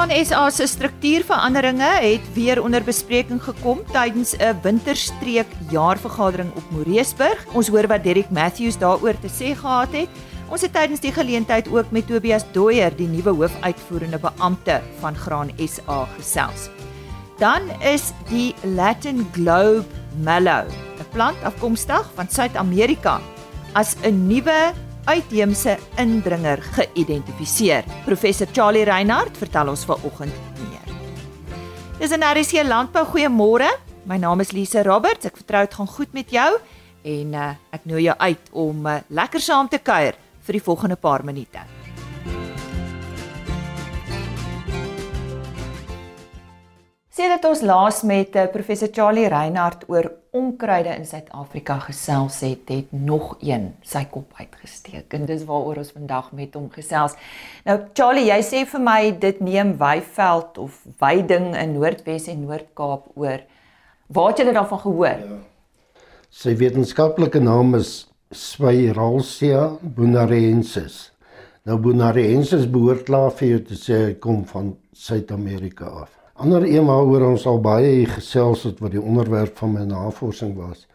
Graan SA se struktuurveranderinge het weer onder bespreking gekom tydens 'n winterstreek jaarvergadering op Moreesburg. Ons hoor wat Derek Matthews daaroor te sê gehad het. Ons het tydens die geleentheid ook met Tobias Doyer, die nuwe hoofuitvoerende beampte van Graan SA gesels. Dan is die Latin Globe Mallow, 'n plant afkomstig van Suid-Amerika, as 'n nuwe uitheemse indringer geïdentifiseer. Professor Charlie Reinhardt vertel ons vanoggend meer. Dis 'n RC Landbou goeiemôre. My naam is Lise Roberts. Ek vertrou dit gaan goed met jou en uh, ek nooi jou uit om uh, lekker saam te kuier vir die volgende paar minute. Sedert ons laas met uh, professor Charlie Reinhardt oor onkruide in Suid-Afrika gesels het, het nog een sy kop uitgesteek en dis waaroor ons vandag met hom gesels. Nou Charlie, jy sê vir my dit neem Weiveld of Weiding in Noordwes en Noord-Kaap oor. Waar het julle daarvan gehoor? Ja. Sy wetenskaplike naam is Sphaeralsia bonarensis. Nou bonarensis behoort klaar vir jou te sê kom van Suid-Amerika af. Ander een waaroor ons al baie gesels het wat die onderwerp van my navorsing was,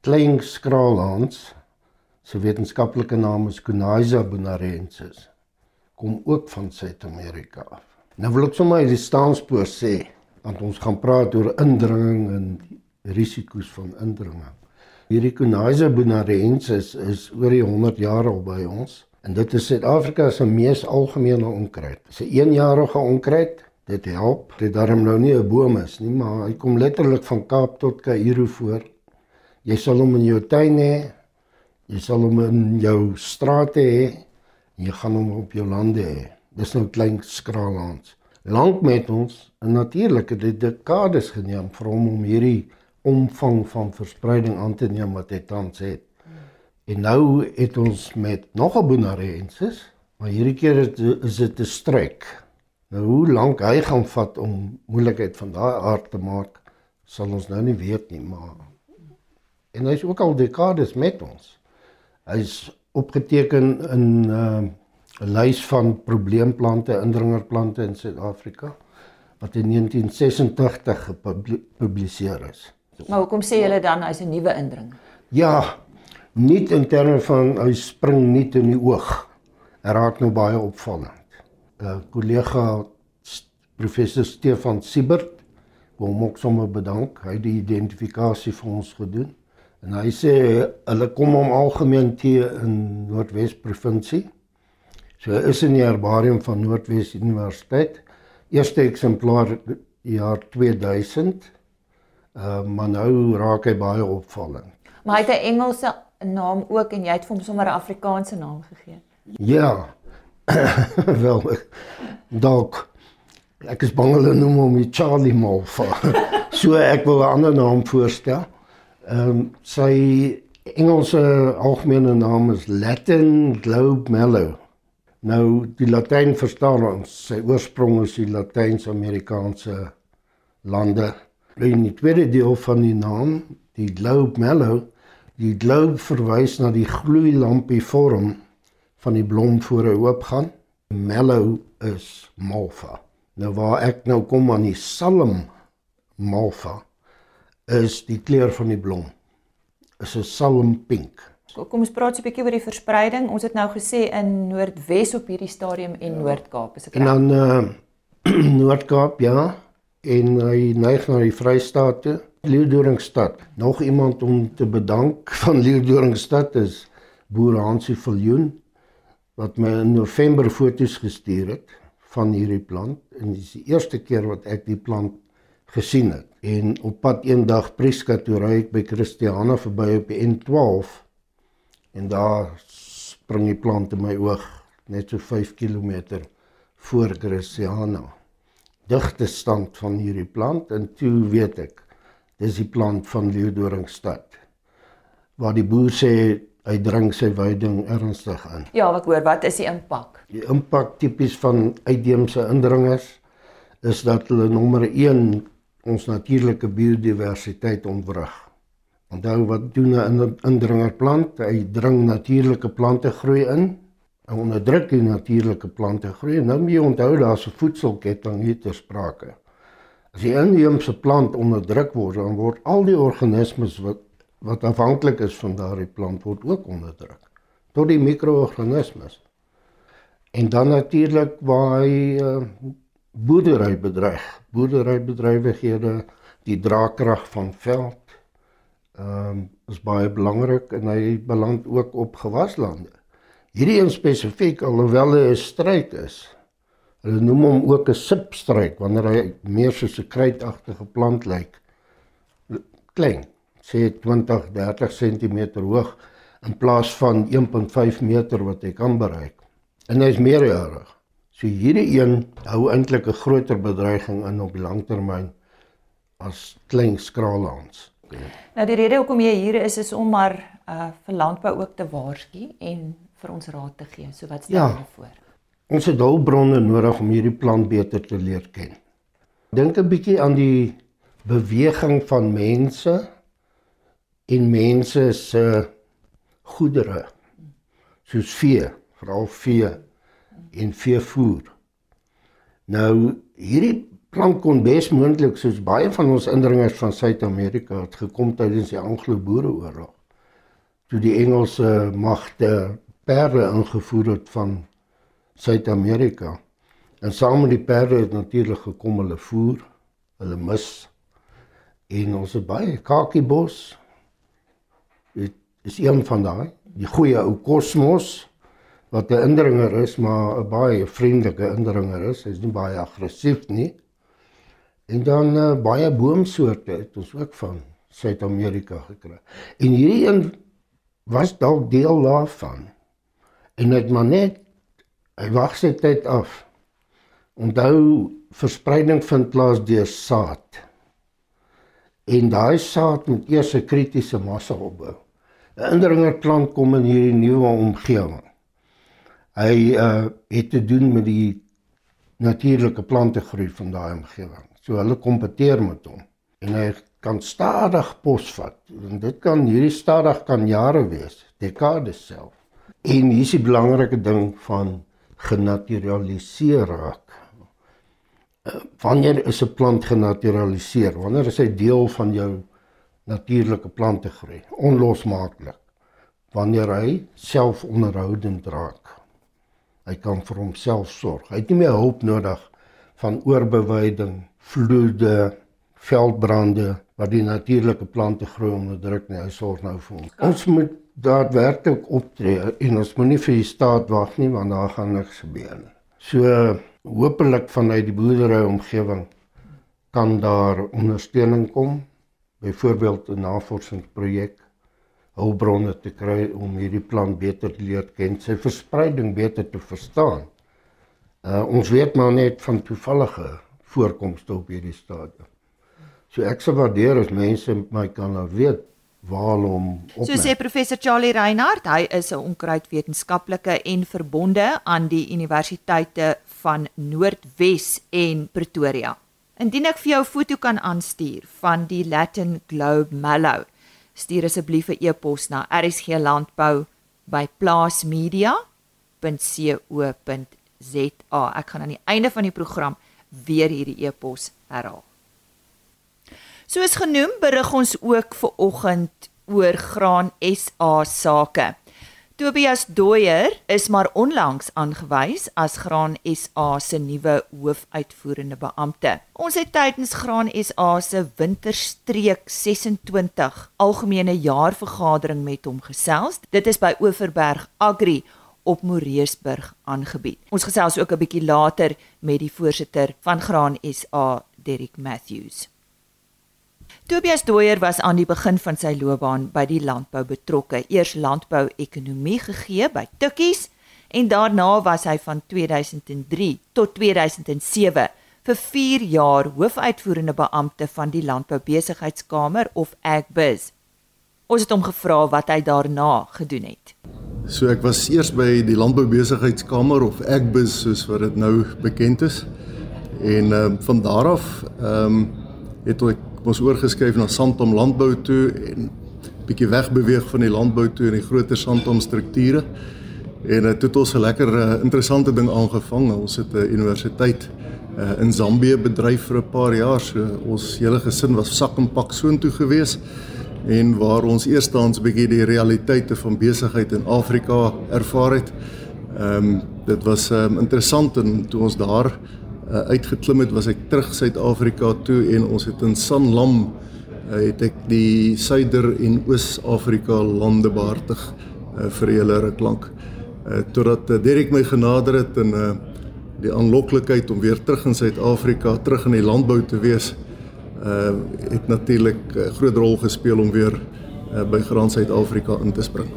klein skraalhans, se wetenskaplike naam is Cuneiza bonarensis, kom ook van Suid-Amerika af. Nou wil ek sommer die staanspoor sê, want ons gaan praat oor indringing en risiko's van indringing. Hierdie Cuneiza bonarensis is oor die 100 jaar al by ons en dit is Suid-Afrika se mees algemene onkruid. Dit is 'n eenjarige onkruid dit help. Dit daarom nou nie 'n boom is nie, maar hy kom letterlik van Kaap tot Kaïro voor. Jy sal hom in jou tuin hê. Jy sal hom in jou strate hê. Jy gaan hom op jou lande hê. Dis nou klein skraalhans. Lank met ons en natuurlik het dit dekades geneem vir hom om hierdie omvang van verspreiding aan te neem wat hy tans het. En nou het ons met nog 'n bonarensis, maar hierdie keer is dit 'n struik. Nou hoe lank hy gaan vat om moeilikheid van daai aard te maak, sal ons nou nie weet nie, maar en hy's ook al dekades met ons. Hy's opgeteken in 'n uh, lys van probleemplante, indringerplante in Suid-Afrika wat in 1986 gepubliseer is. Maar hoekom sê julle dan hy's 'n nuwe indringer? Ja, nie in terme van hy spring nie in die oog. Hy raak nou baie opvallend. Uh, kollega professor Stefan Siebert wil hom ook sommer bedank. Hy het die identifikasie vir ons gedoen. En hy sê hulle kom hom algemeen te in Noordwes provinsie. So is in die herbarium van Noordwes Universiteit. Eerste eksemplaar jaar 2000. Uh maar nou raak hy baie opvallend. Maar hy het 'n Engelse naam ook en jy het vir hom sommer 'n Afrikaanse naam gegee. Ja. Wel dalk ek is bang hulle noem hom die Charlie Malfa. so ek wil 'n ander naam voorstel. Ehm um, sy Engelse algemene naam is Latin Globe Mallow. Nou die Latyn verstaan ons, sy oorsprong is die Latyns-Amerikaanse lande. In die tweede deel van die naam, die Globe Mallow, die globe verwys na die gloeilampie vorm van die blom voor hy oopgaan. Mallow is Malva. Nou waar ek nou kom aan die Salm Malva is die kleur van die blom. Is 'n Salm pink. Kom ons praat 'n bietjie oor die verspreiding. Ons het nou gesê in Noordwes op hierdie stadium en ja. Noord-Kaap, is dit reg? En dan uh Noord-Kaap, ja. En hy neig na die Vrystate, Leeudoringstad. Nog iemand om te bedank van Leeudoringstad is Boer Hansie Viljoen wat my in November foto's gestuur het van hierdie plant en dit is die eerste keer wat ek die plant gesien het. En op pad eendag Prieska toe ry ek by Christiana verby op die N12 en daar spring die plant in my oog net so 5 km voor Christiana. Digte stand van hierdie plant en toe weet ek dis die plant van Leeudoringstad. Waar die boer sê hy dring sy veiding ernstig in. Ja, wat hoor, wat is die impak? Die impak tipies van uitheemse indringers is dat hulle nommer 1 ons natuurlike biodiversiteit ontwrig. Onthou wat doen 'n indringer plant? Hy dring natuurlike plante groei in en onderdruk die natuurlike plante groei. Nou moet jy onthou daar's 'n voedselketting hier ter sprake. As die inheemse plant onderdruk word, dan word al die organismes wat wat afhanklik is van daardie plant word ook onderdruk tot die mikroorganismes. En dan natuurlik waar hy uh, boerdery bedreig. Boerderybedrywighede, die draagkrag van veld ehm um, is baie belangrik en hy beland ook op gewaslande. Hierdie een spesifiek alhoewel hy 'n struik is. Hulle noem hom ook 'n sipstruik wanneer hy meer soos 'n kruitagtige plant lyk. Klein, sê 20, 30 cm hoog in plaas van 1.5 meter wat hy kan bereik. En hy is meerjarig. So hierdie een hou eintlik 'n groter bedreiging in op langtermyn as klein skraalhans. Nou die rede hoekom jy hier is is om maar uh vir landbou ook te waarsku en vir ons raad te gee. So wat stel ja, jy voor? Ons het hulpbronne nodig om hierdie plant beter te leer ken. Dink 'n bietjie aan die beweging van mense en mense se goedere soos vee, veral vee en veevoer. Nou hierdie plank kon besmoontlik soos baie van ons indringers van Suid-Amerika het gekom tydens die Anglo-Boereoorlog. Toe die Engelse magte perde ingevoer het van Suid-Amerika. En saam met die perde het natuurlik gekom hulle voer, hulle mis en ons het baie kakiebos. Dit is een van daai, die goeie ou kosmos wat 'n indringer is, maar 'n baie vriendelike indringer is. Hy's nie baie aggressief nie. En dan uh, baie boomsoorte het ons ook van Suid-Amerika gekry. En hierdie een was dalk deel daarvan. En dit maar net hy wag sy tyd af. Onthou verspreiding vind plaas deur saad. En daai saad moet eers 'n kritiese massa opbou. 'n Indringerplant kom in hierdie nuwe omgewing. Hy uh het te doen met die natuurlike plante groei van daai omgewing. So hulle kompeteer met hom en hy kan stadig posvat. En dit kan hierdie stadig kan jare wees, dekades self. En hier is die belangrike ding van genaturaliseer raak. Eh, wanneer is 'n plant genaturaliseer? Wanneer is hy deel van jou natuurlike plante groei? Onlosmaaklik. Wanneer hy selfonderhoudend raak. Hy kan vir homself sorg. Hy het nie meer hulp nodig van oorbeweiding vloede, veldbrande wat die natuurlike plante groei onderdruk nie. Hy sorg nou vir ons. Ons moet daadwerklik optree en ons moenie vir die staat wag nie want daar gaan niks gebeur nie. So hopelik vanuit die boerdery omgewing kan daar ondersteuning kom. Byvoorbeeld 'n navorsingsprojek hulpbronne te kry om hierdie plant beter te leer ken, sy verspreiding beter te verstaan. Uh, ons weet maar net van toevallige voorkomste op hierdie stadium. So ek sou waardeer as mense my kan nou weet waar hom op. So sê professor Charlie Reinhardt, hy is 'n onkruidwetenskaplike en verbonde aan die universiteite van Noordwes en Pretoria. Indien ek vir jou 'n foto kan aanstuur van die Latin Globe Mallow, stuur asseblief 'n e-pos na rsglandbou@plaasmedia.co.za. Ek gaan aan die einde van die program weer hierdie e-pos herhaal. Soos genoem, berig ons ook ver oggend oor Graan SA sake. Tobias Doyer is maar onlangs aangewys as Graan SA se nuwe hoofuitvoerende beampte. Ons het tydens Graan SA se Winterstreek 26 algemene jaarvergadering met hom gesels. Dit is by Oeverberg Agri op Moreesburg aangebied. Ons gesels ook 'n bietjie later met die voorsitter van Graan SA, Derrick Matthews. Tobias Doyer was aan die begin van sy loopbaan by die landbou betrokke. Eers landbou-ekonomie gegee by Tukkies en daarna was hy van 2003 tot 2007 vir 4 jaar hoofuitvoerende beampte van die Landboubesigheidskamer of Agbiz. Ons het hom gevra wat hy daarna gedoen het. So ek was eers by die Landboubesigheidskamer of Agbus soos wat dit nou bekend is. En ehm uh, van daar af ehm um, het ek ons oorgeskuif na Santom Landbou toe en bietjie wegbeweeg van die landbou toe in die groter Santom strukture. En dit het ons 'n lekker uh, interessante ding aangevang. Ons het 'n universiteit uh, in Zambië bedryf vir 'n paar jaar. So ons hele gesin was sak en pak soontoe gewees en waar ons eerstens 'n bietjie die realiteite van besigheid in Afrika ervaar het. Ehm um, dit was um, interessant en toe ons daar uh, uitgeklim het, was ek terug Suid-Afrika toe en ons het in Sanlam uh, het ek die Suider en Oos-Afrika lande behartig uh, vir hele ruk lank. Uh, totdat uh, Derek my genader het en uh, die aanloklikheid om weer terug in Suid-Afrika, terug in die landbou te wees, uh, het natuurlik 'n uh, groot rol gespeel om weer uh, by Graan Suid-Afrika in te spring.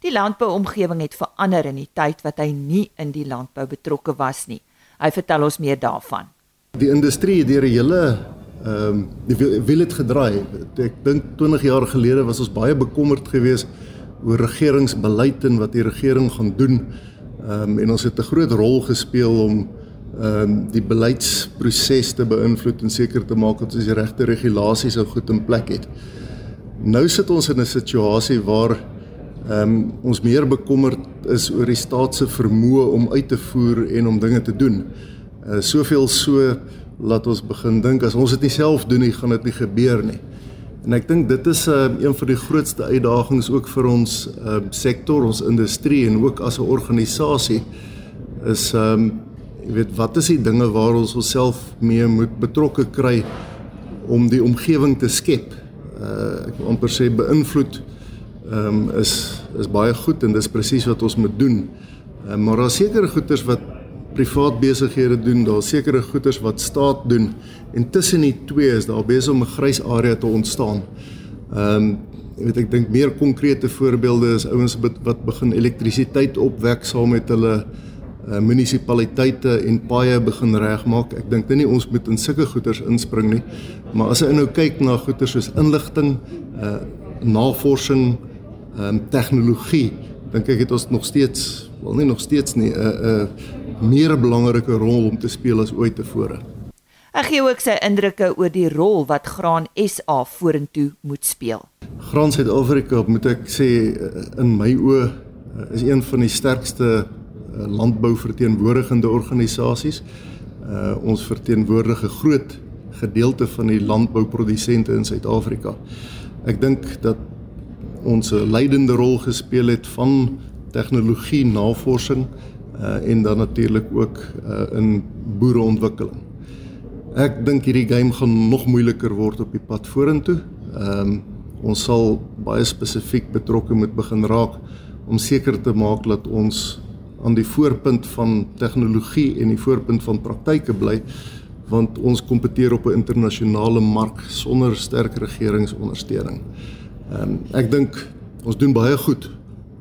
Die landbouomgewing het verander in die tyd wat hy nie in die landbou betrokke was nie. Hy vertel ons meer daarvan. Die industrie het deur 'n hele ehm um, die wil dit gedraai. Ek dink 20 jaar gelede was ons baie bekommerd geweest oor regeringsbeleid en wat die regering gaan doen. Ehm um, en ons het 'n groot rol gespeel om ehm um, die beleidsproses te beïnvloed en seker te maak dat ons die regte regulasies ou goed in plek het. Nou sit ons in 'n situasie waar ehm um, ons meer bekommerd is oor die staat se vermoë om uit te voer en om dinge te doen. Uh soveel so laat ons begin dink as ons dit nie self doen nie, gaan dit nie gebeur nie. En ek dink dit is 'n uh, ehm, een van die grootste uitdagings ook vir ons uh sektor, ons industrie en ook as 'n organisasie is ehm um, jy weet wat is die dinge waar ons onsself mee moet betrokke kry om die omgewing te skep. Uh ek wil amper sê beïnvloed ehm um, is is baie goed en dis presies wat ons moet doen. Um, maar daar sekerre goeders wat privaat besighede doen, daar sekere goeders wat staat doen en tussen die twee is daar besig om 'n grys area te ontstaan. Ehm um, weet ek dink meer konkrete voorbeelde is ouens wat begin elektrisiteit opwek saam met hulle uh, munisipaliteite en paaie begin regmaak. Ek dink nie ons moet in sulke goeders inspring nie, maar as jy nou kyk na goeders soos inligting, uh navorsing, ehm um, tegnologie dink ek het ons nog steeds wel nie nog steeds nie 'n uh, 'n uh, meer belangrike rol om te speel as ooit tevore. Ek gee ook sy indrukke oor die rol wat Graan SA vorentoe moet speel. Graan Suid-Afrika moet ek sê in my oë uh, is een van die sterkste uh, landbouverteenwoordigende organisasies. Uh, ons verteenwoordig 'n groot gedeelte van die landbouprodusente in Suid-Afrika. Ek dink dat ons 'n leidende rol gespeel het van tegnologie navorsing uh, en dan natuurlik ook uh, in boereontwikkeling. Ek dink hierdie game gaan nog moeiliker word op die pad vorentoe. Ehm um, ons sal baie spesifiek betrokke moet begin raak om seker te maak dat ons aan die voorpunt van tegnologie en die voorpunt van praktyke bly want ons kompeteer op 'n internasionale mark sonder sterk regeringsondersteuning. Ehm um, ek dink ons doen baie goed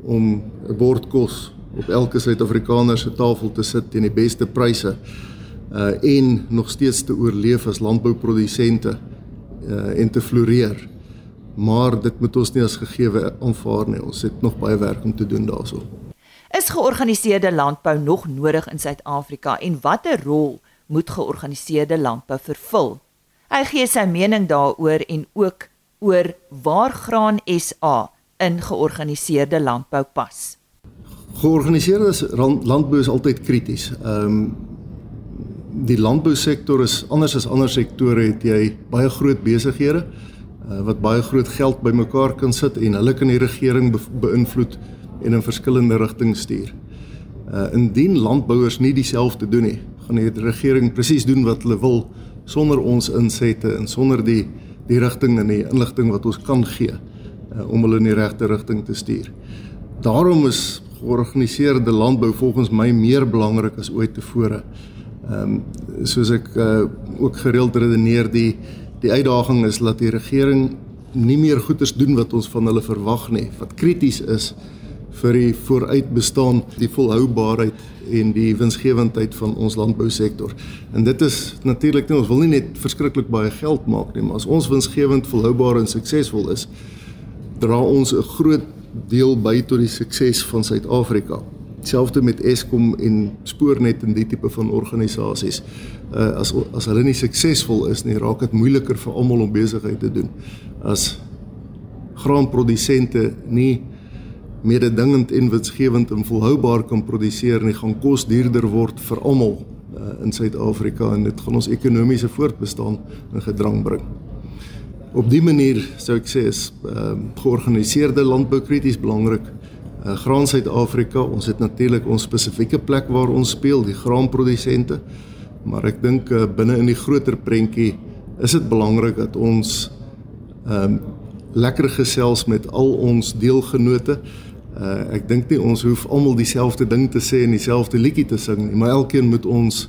om 'n bord kos op elke Suid-Afrikaner se tafel te sit teen die beste pryse uh en nog steeds te oorleef as landbouprodusente uh en te floreer. Maar dit moet ons nie as gegeewe aanvaar nie. Ons het nog baie werk om te doen daaroor. Is georganiseerde landbou nog nodig in Suid-Afrika en watter rol moet georganiseerde landbou vervul? Hy gee sy mening daaroor en ook oor waar graan SA in georganiseerde landbou pas. Georganiseerde landbou is altyd krities. Ehm um, die landbousektor is anders as ander sektore het jy baie groot besighede uh, wat baie groot geld bymekaar kan sit en hulle kan die regering be beïnvloed en in verskillende rigtings stuur. Uh indien landbouers nie dieselfde doen nie, gaan die regering presies doen wat hulle wil sonder ons insette en sonder die die rigting en die inligting wat ons kan gee uh, om hulle in die regte rigting te stuur. Daarom is georganiseerde landbou volgens my meer belangrik as ooit tevore. Ehm um, soos ek uh, ook gereeld redeneer die die uitdaging is dat die regering nie meer goeders doen wat ons van hulle verwag nie, wat krities is vir die vooruitbestaan, die volhoubaarheid en die winsgewendheid van ons landbousektor. En dit is natuurlik nie ons wil nie net verskriklik baie geld maak nie, maar as ons winsgewend, volhoubaar en suksesvol is, dra ons 'n groot deel by tot die sukses van Suid-Afrika. Selfs met Eskom en Spoornet en die tipe van organisasies. Uh as as hulle nie suksesvol is nie, raak dit moeiliker vir almal om besigheid te doen. As graanprodusente nie mededingend en winsgewend en volhoubaar kan produseer nie, gaan kos duurder word vir almal uh, in Suid-Afrika en dit gaan ons ekonomiese voortbestaan in gedrang bring. Op dië manier sou ek sê is uh, georganiseerde landbou krities belangrik. Uh, graan Suid-Afrika, ons het natuurlik ons spesifieke plek waar ons speel, die graanprodusente. Maar ek dink uh, binne in die groter prentjie is dit belangrik dat ons ehm um, lekker gesels met al ons deelgenote. Uh ek dink nie ons hoef almal dieselfde ding te sê en dieselfde liedjie te sing nie, maar elkeen moet ons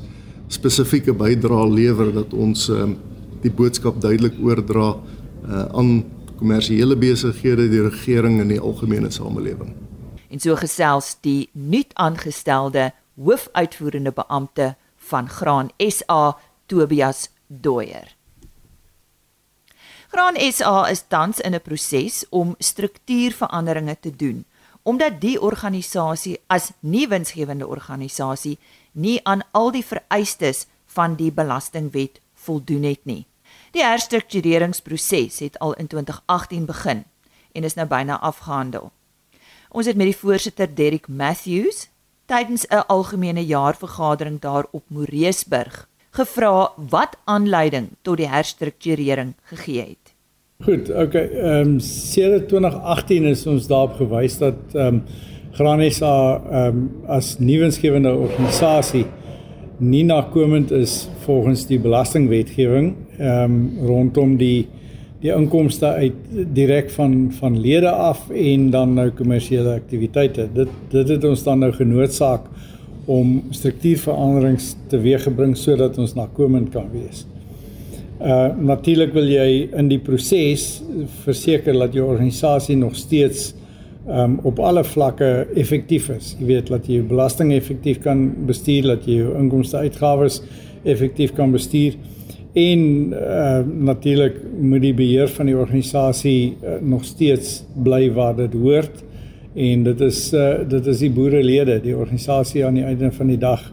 spesifieke bydrae lewer dat ons um, die boodskap duidelik oordra uh aan kommersiële besighede, die regering en die algemene samelewing. En so gesels die nuut aangestelde hoofuitvoerende beampte van Graan SA, Tobias Doyer. Graan SA is tans in 'n proses om struktuurveranderinge te doen omdat die organisasie as nie winsgewende organisasie nie aan al die vereistes van die belastingwet voldoen het nie. Die herstruktureringsproses het al in 2018 begin en is nou byna afgehandel. Ons het met die voorsitter Derek Matthews tydens 'n algemene jaarvergadering daar op Moreesburg gevra wat aanleiding tot die herstrukturering gegee het. Goed, okay. Ehm um, sedert 2018 is ons daarop gewys dat ehm um, Granesa ehm um, as nuwensgewende organisasie nie nakomend is volgens die belastingwetgewing ehm um, rondom die die inkomste uit direk van van lede af en dan nou kommersiële aktiwiteite. Dit dit het ons dan nou genoodsaak om struktuurveranderings teweeggebring sodat ons nakomend kan wees. Uh natuurlik wil jy in die proses verseker dat jou organisasie nog steeds um op alle vlakke effektief is. Jy weet dat jy jou belasting effektief kan bestuur, dat jy jou inkomste uitgawes effektief kan bestuur. En uh natuurlik moet die beheer van die organisasie uh, nog steeds bly waar dit hoort. En dit is uh dit is die boerelede, die organisasie aan die einde van die dag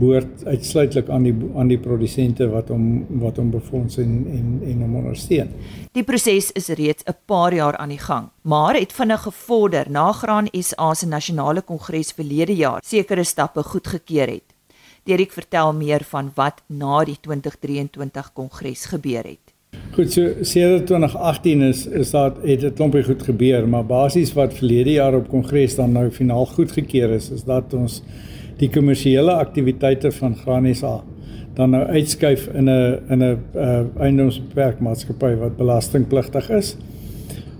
behoort uitsluitlik aan die aan die produsente wat hom wat hom befonds en en en hom ondersteun. Die proses is reeds 'n paar jaar aan die gang, maar het vinnig gevorder na Graan SA se nasionale kongres verlede jaar sekere stappe goedgekeur het. Derek vertel meer van wat na die 2023 kongres gebeur het. Goed, so sedert 2018 is is daar het 'n klompie goed gebeur, maar basies wat verlede jaar op kongres dan nou finaal goedgekeur is, is dat ons die kommersiële aktiwiteite van Granisa dan nou uitskuif in 'n in 'n uh, eiendomsbeperkmaatskappy wat belastingpligtig is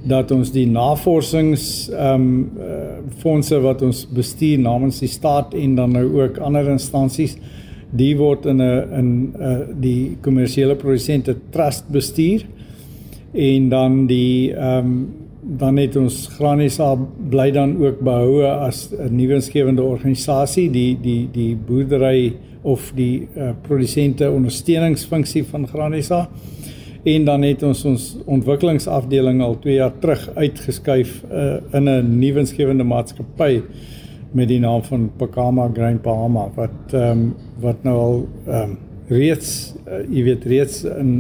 dat ons die navorsings ehm um, uh, fondse wat ons bestuur namens die staat en dan nou ook ander instansies die word in 'n in uh, die kommersiële produsente trust bestuur en dan die ehm um, dan het ons Granisa bly dan ook behoue as 'n nuwensgewende organisasie. Die die die boerdery of die uh, produsente ondersteuningsfunksie van Granisa en dan het ons ons ontwikkelingsafdeling al 2 jaar terug uitgeskuif uh, in 'n nuwensgewende maatskappy met die naam van Pakama Grain Palma wat ehm um, wat nou al ehm um, reeds uh, jy weet reeds in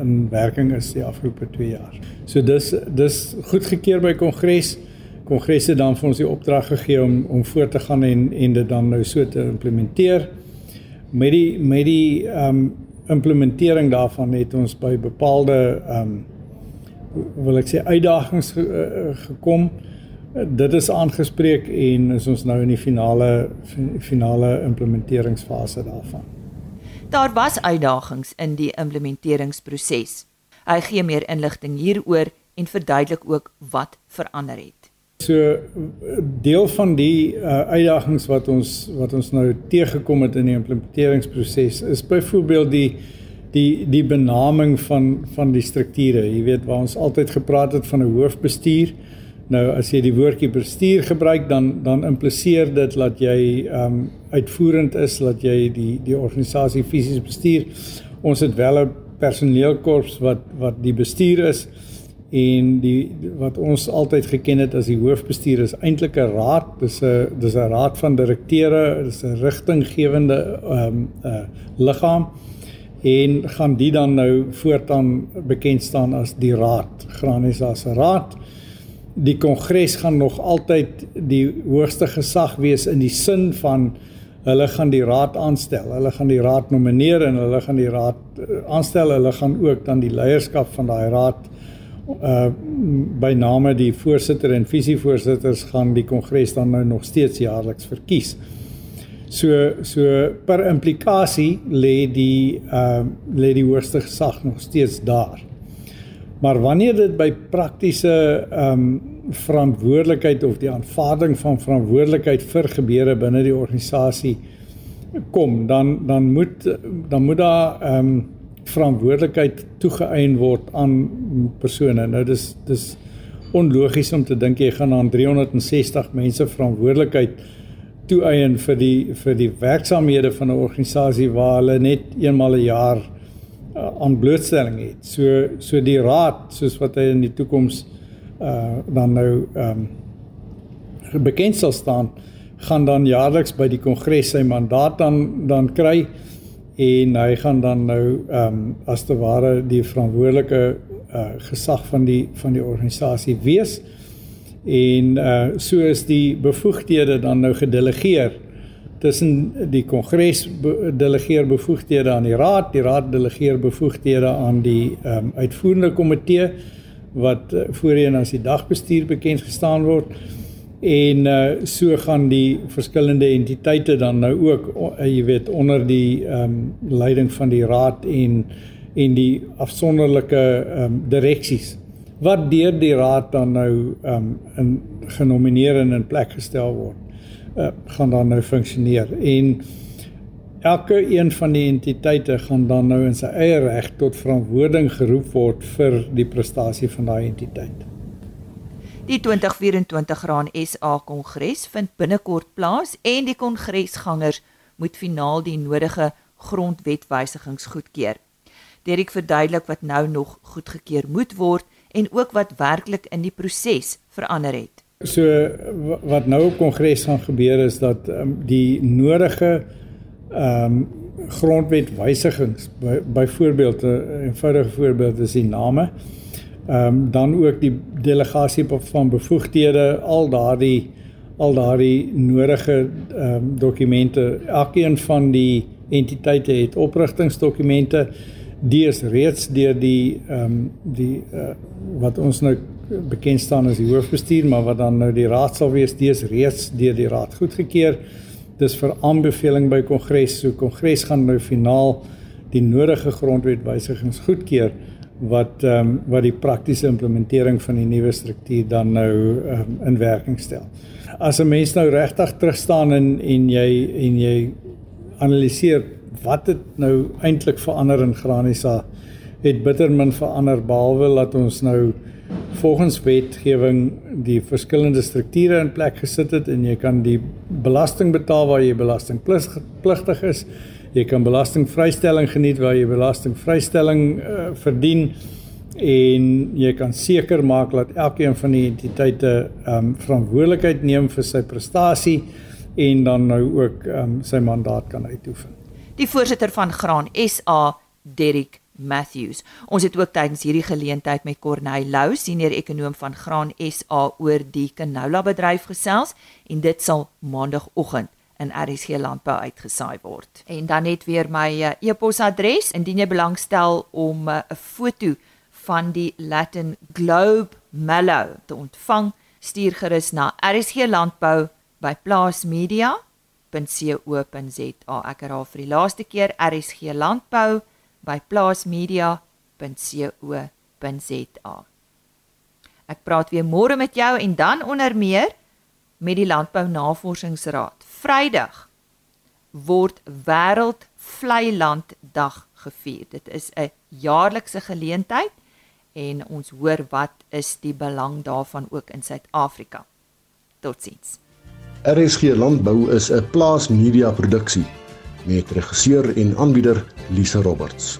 in werking is die afgelope 2 jaar. So dis dis goedgekeur by kongres. Kongres het dan vir ons die opdrag gegee om om voort te gaan en en dit dan nou so te implementeer. Met die met die ehm um, implementering daarvan het ons by bepaalde ehm um, wil ek sê uitdagings ge, uh, gekom. Dit is aangespreek en is ons nou in die finale finale implementeringsfase daarvan. Daar was uitdagings in die implementeringsproses. Hy gee meer inligting hieroor en verduidelik ook wat verander het. So deel van die uh, uitdagings wat ons wat ons nou teëgekom het in die implementeringsproses is byvoorbeeld die die die benaming van van die strukture. Jy weet waar ons altyd gepraat het van 'n hoofbestuur. Nou as jy die woordjie bestuur gebruik dan dan impliseer dit dat jy ehm um, uitvoerend is, dat jy die die organisasie fisies bestuur. Ons het wel 'n personeelkorps wat wat die bestuur is en die wat ons altyd geken het as die hoofbestuur is eintlik 'n raad, dis 'n dis 'n raad van direkteure, dis 'n rigtinggewende ehm um, 'n uh, liggaam en gaan die dan nou voortaan bekend staan as die raad, Granisa se raad die kongres gaan nog altyd die hoogste gesag wees in die sin van hulle gaan die raad aanstel. Hulle gaan die raad nomineer en hulle gaan die raad uh, aanstel. Hulle gaan ook dan die leierskap van daai raad uh by name die voorsitter en visievoorsitters gaan die kongres dan nou nog steeds jaarliks verkies. So so per implikasie lê die ehm uh, lê die hoogste gesag nog steeds daar. Maar wanneer dit by praktiese ehm um, verantwoordelikheid of die aanvaarding van verantwoordelikheid vir gebeure binne die organisasie kom, dan dan moet dan moet daar ehm um, verantwoordelikheid toegeëien word aan persone. Nou dis dis onlogies om te dink jy gaan aan 360 mense verantwoordelikheid toeëien vir die vir die werksamehede van 'n organisasie waar hulle net eenmal 'n een jaar uh, aan blootstelling het. So so die raad soos wat hy in die toekoms uh dan nou ehm um, bekend sal staan gaan dan jaarliks by die kongres sy mandaat dan dan kry en hy gaan dan nou ehm um, as te ware die verantwoordelike uh gesag van die van die organisasie wees en uh so is die bevoegdhede dan nou gedelegeer tussen die kongres be delegeer bevoegdhede aan die raad die raad delegeer bevoegdhede aan die ehm um, uitvoerende komitee wat uh, voorheen as die dagbestuur bekend gestaan word. En uh so gaan die verskillende entiteite dan nou ook uh, jy weet onder die ehm um, leiding van die raad en en die afsonderlike ehm um, direksies wat deur die raad dan nou ehm um, in genomineer en in plek gestel word uh, gaan dan nou funksioneer en elke een van die entiteite gaan dan nou in sy eie reg tot verantwoording geroep word vir die prestasie van daai entiteit. Die 2024 Graan SA Kongres vind binnekort plaas en die kongresgangers moet finaal die nodige grondwetwysigings goedkeur. Derek verduidelik wat nou nog goedgekeur moet word en ook wat werklik in die proses verander het. So wat nou op kongres gaan gebeur is dat um, die nodige ehm um, grondwetwysigings byvoorbeeld 'n by eenvoudige voorbeeld is die name ehm um, dan ook die delegasie van bevoegdhede al daardie al daardie nodige ehm um, dokumente. Elkeen van die entiteite het oprigtingsdokumente die is reeds deur die ehm um, die uh, wat ons nou bekend staan as die hoofbestuur maar wat dan nou die raad sal wees die is reeds deur die raad goedgekeur dis vir aanbeveling by kongres so kongres gaan nou finaal die nodige grondwetwysigings goedkeur wat ehm um, wat die praktiese implementering van die nuwe struktuur dan nou um, in werking stel. As 'n mens nou regtig terug staan en en jy en jy analiseer wat het nou eintlik verander in Granisa het bitter min verander behalwe dat ons nou volgens wetgewing die verskillende strukture in plek gesit het en jy kan die belasting betaal waar jy belastingpligtig is jy kan belastingvrystelling geniet waar jy belastingvrystelling uh, verdien en jy kan seker maak dat elkeen van die entiteite ehm um, verantwoordelikheid neem vir sy prestasie en dan nou ook ehm um, sy mandaat kan uitoefen. Die voorsitter van Graan SA, Derrick Matthews. Ons het ook tydens hierdie geleentheid met Corneil Lou, senior ekonom van Graan SA oor die canola bedryf gesels en dit sal maandagooggend in RSG landbou uitgesaai word. En dan net weer my uh, e-posadres indien jy belangstel om eh, 'n uh, foto van die Latin Globe Mallow te ontvang, stuur gerus na rsglandbou@plaasmedia.co.za. Ek herhaal vir die laaste keer rsglandbou@plaasmedia.co.za. Ek praat weer môre met jou en dan onder meer met die Landbou Navorsingsraad. Vrydag word Wêreld Vlei Land Dag gevier. Dit is 'n jaarlikse geleentheid en ons hoor wat is die belang daarvan ook in Suid-Afrika. Totsiens. RSG Landbou is 'n plaas media produksie met regisseur en aanbieder Lisa Roberts.